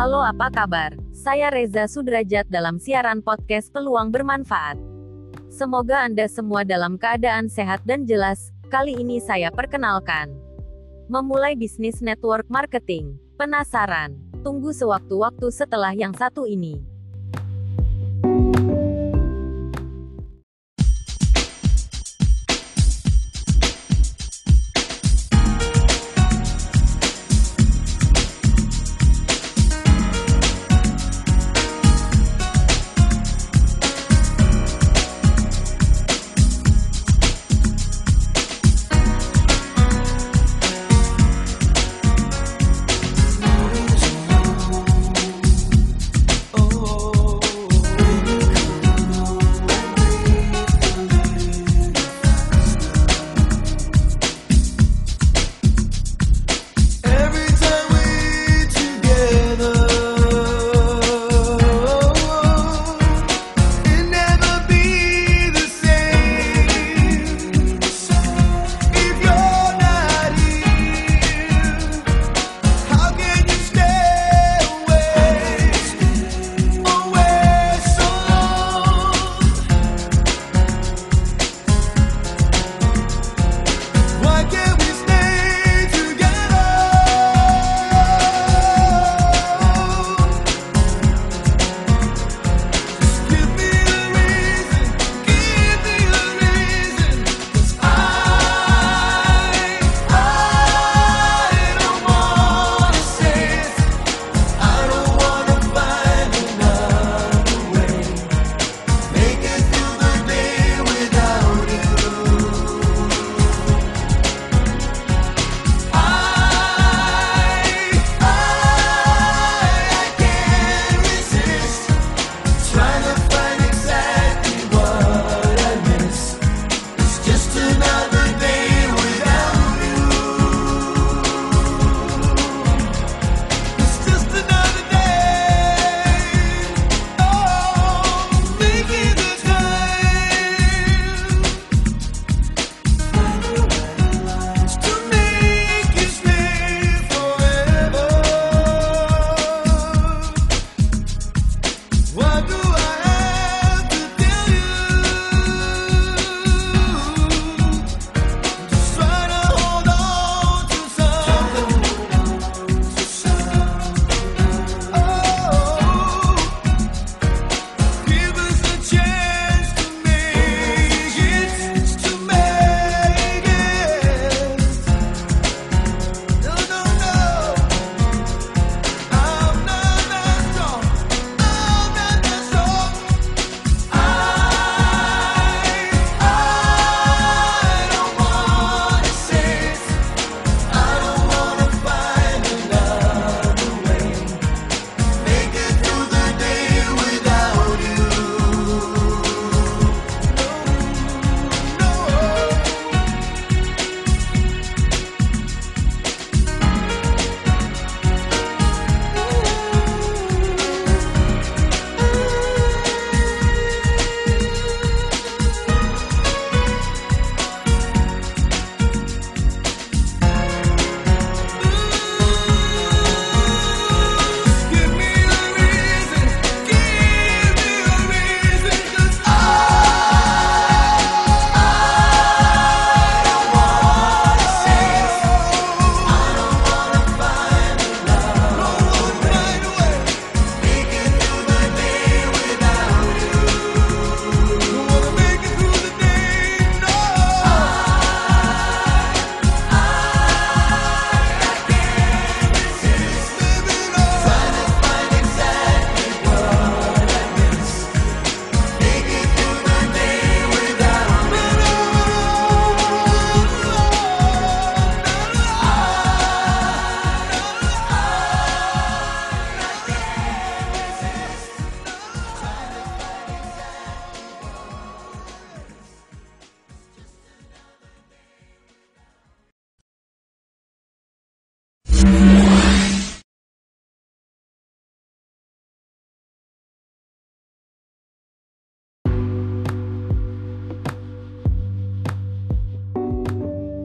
Halo apa kabar? Saya Reza Sudrajat dalam siaran podcast Peluang Bermanfaat. Semoga Anda semua dalam keadaan sehat dan jelas. Kali ini saya perkenalkan memulai bisnis network marketing. Penasaran? Tunggu sewaktu-waktu setelah yang satu ini.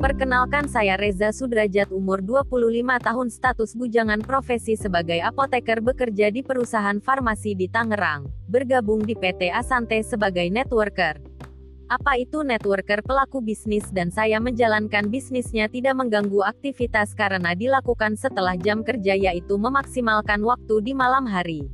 Perkenalkan saya Reza Sudrajat umur 25 tahun status bujangan profesi sebagai apoteker bekerja di perusahaan farmasi di Tangerang, bergabung di PT Asante sebagai networker. Apa itu networker pelaku bisnis dan saya menjalankan bisnisnya tidak mengganggu aktivitas karena dilakukan setelah jam kerja yaitu memaksimalkan waktu di malam hari.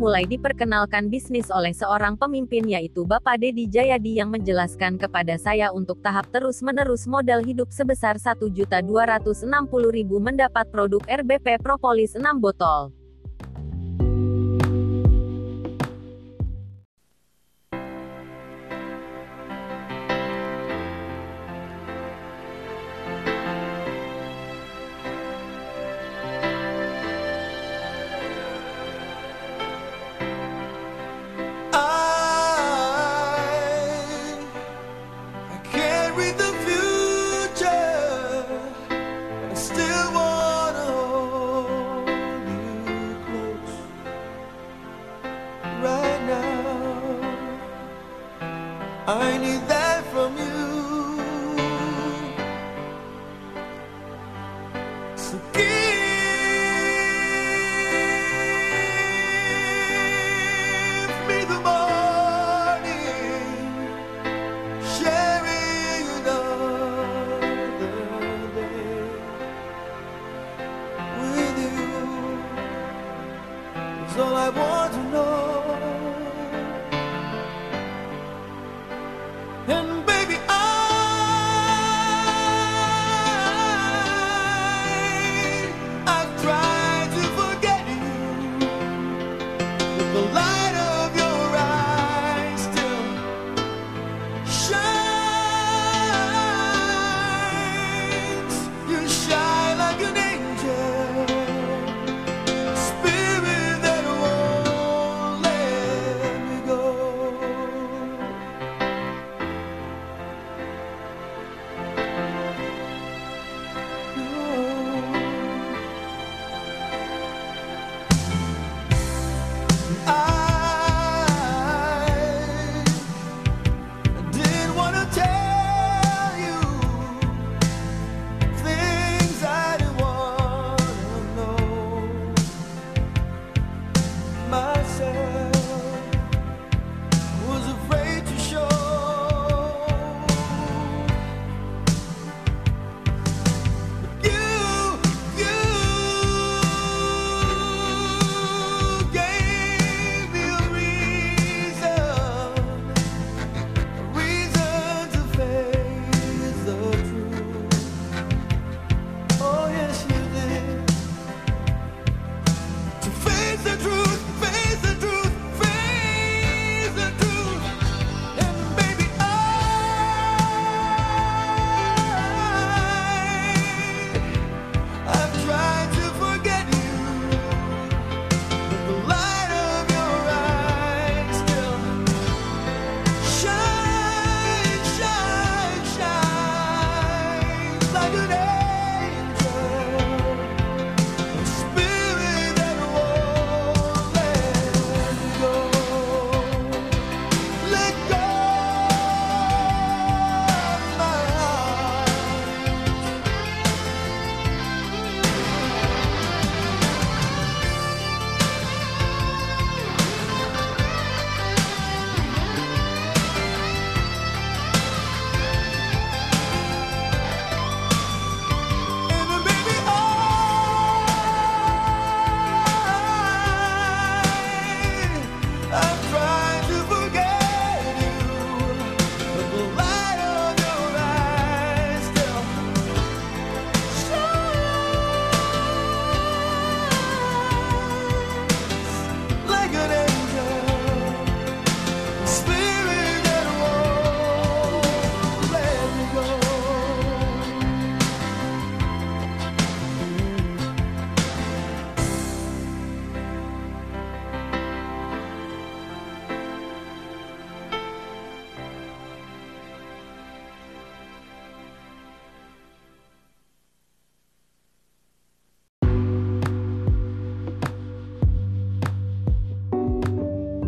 Mulai diperkenalkan bisnis oleh seorang pemimpin yaitu Bapak Dedi Jayadi yang menjelaskan kepada saya untuk tahap terus-menerus modal hidup sebesar 1.260.000 mendapat produk RBP Propolis 6 botol. I need that from you.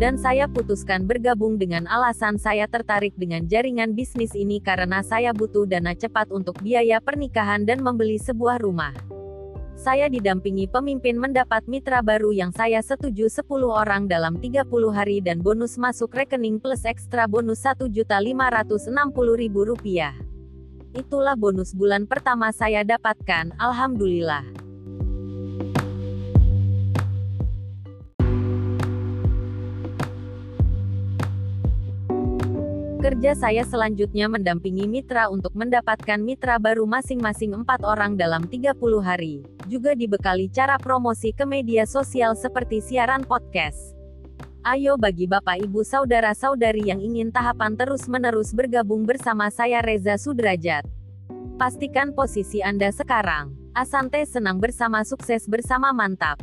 Dan saya putuskan bergabung dengan alasan saya tertarik dengan jaringan bisnis ini karena saya butuh dana cepat untuk biaya pernikahan dan membeli sebuah rumah. Saya didampingi pemimpin mendapat mitra baru yang saya setuju 10 orang dalam 30 hari dan bonus masuk rekening plus ekstra bonus Rp1.560.000. Itulah bonus bulan pertama saya dapatkan, alhamdulillah. Kerja saya selanjutnya mendampingi mitra untuk mendapatkan mitra baru masing-masing empat orang dalam 30 hari. Juga dibekali cara promosi ke media sosial seperti siaran podcast. Ayo bagi Bapak Ibu Saudara-saudari yang ingin tahapan terus-menerus bergabung bersama saya Reza Sudrajat. Pastikan posisi Anda sekarang. Asante senang bersama sukses bersama mantap.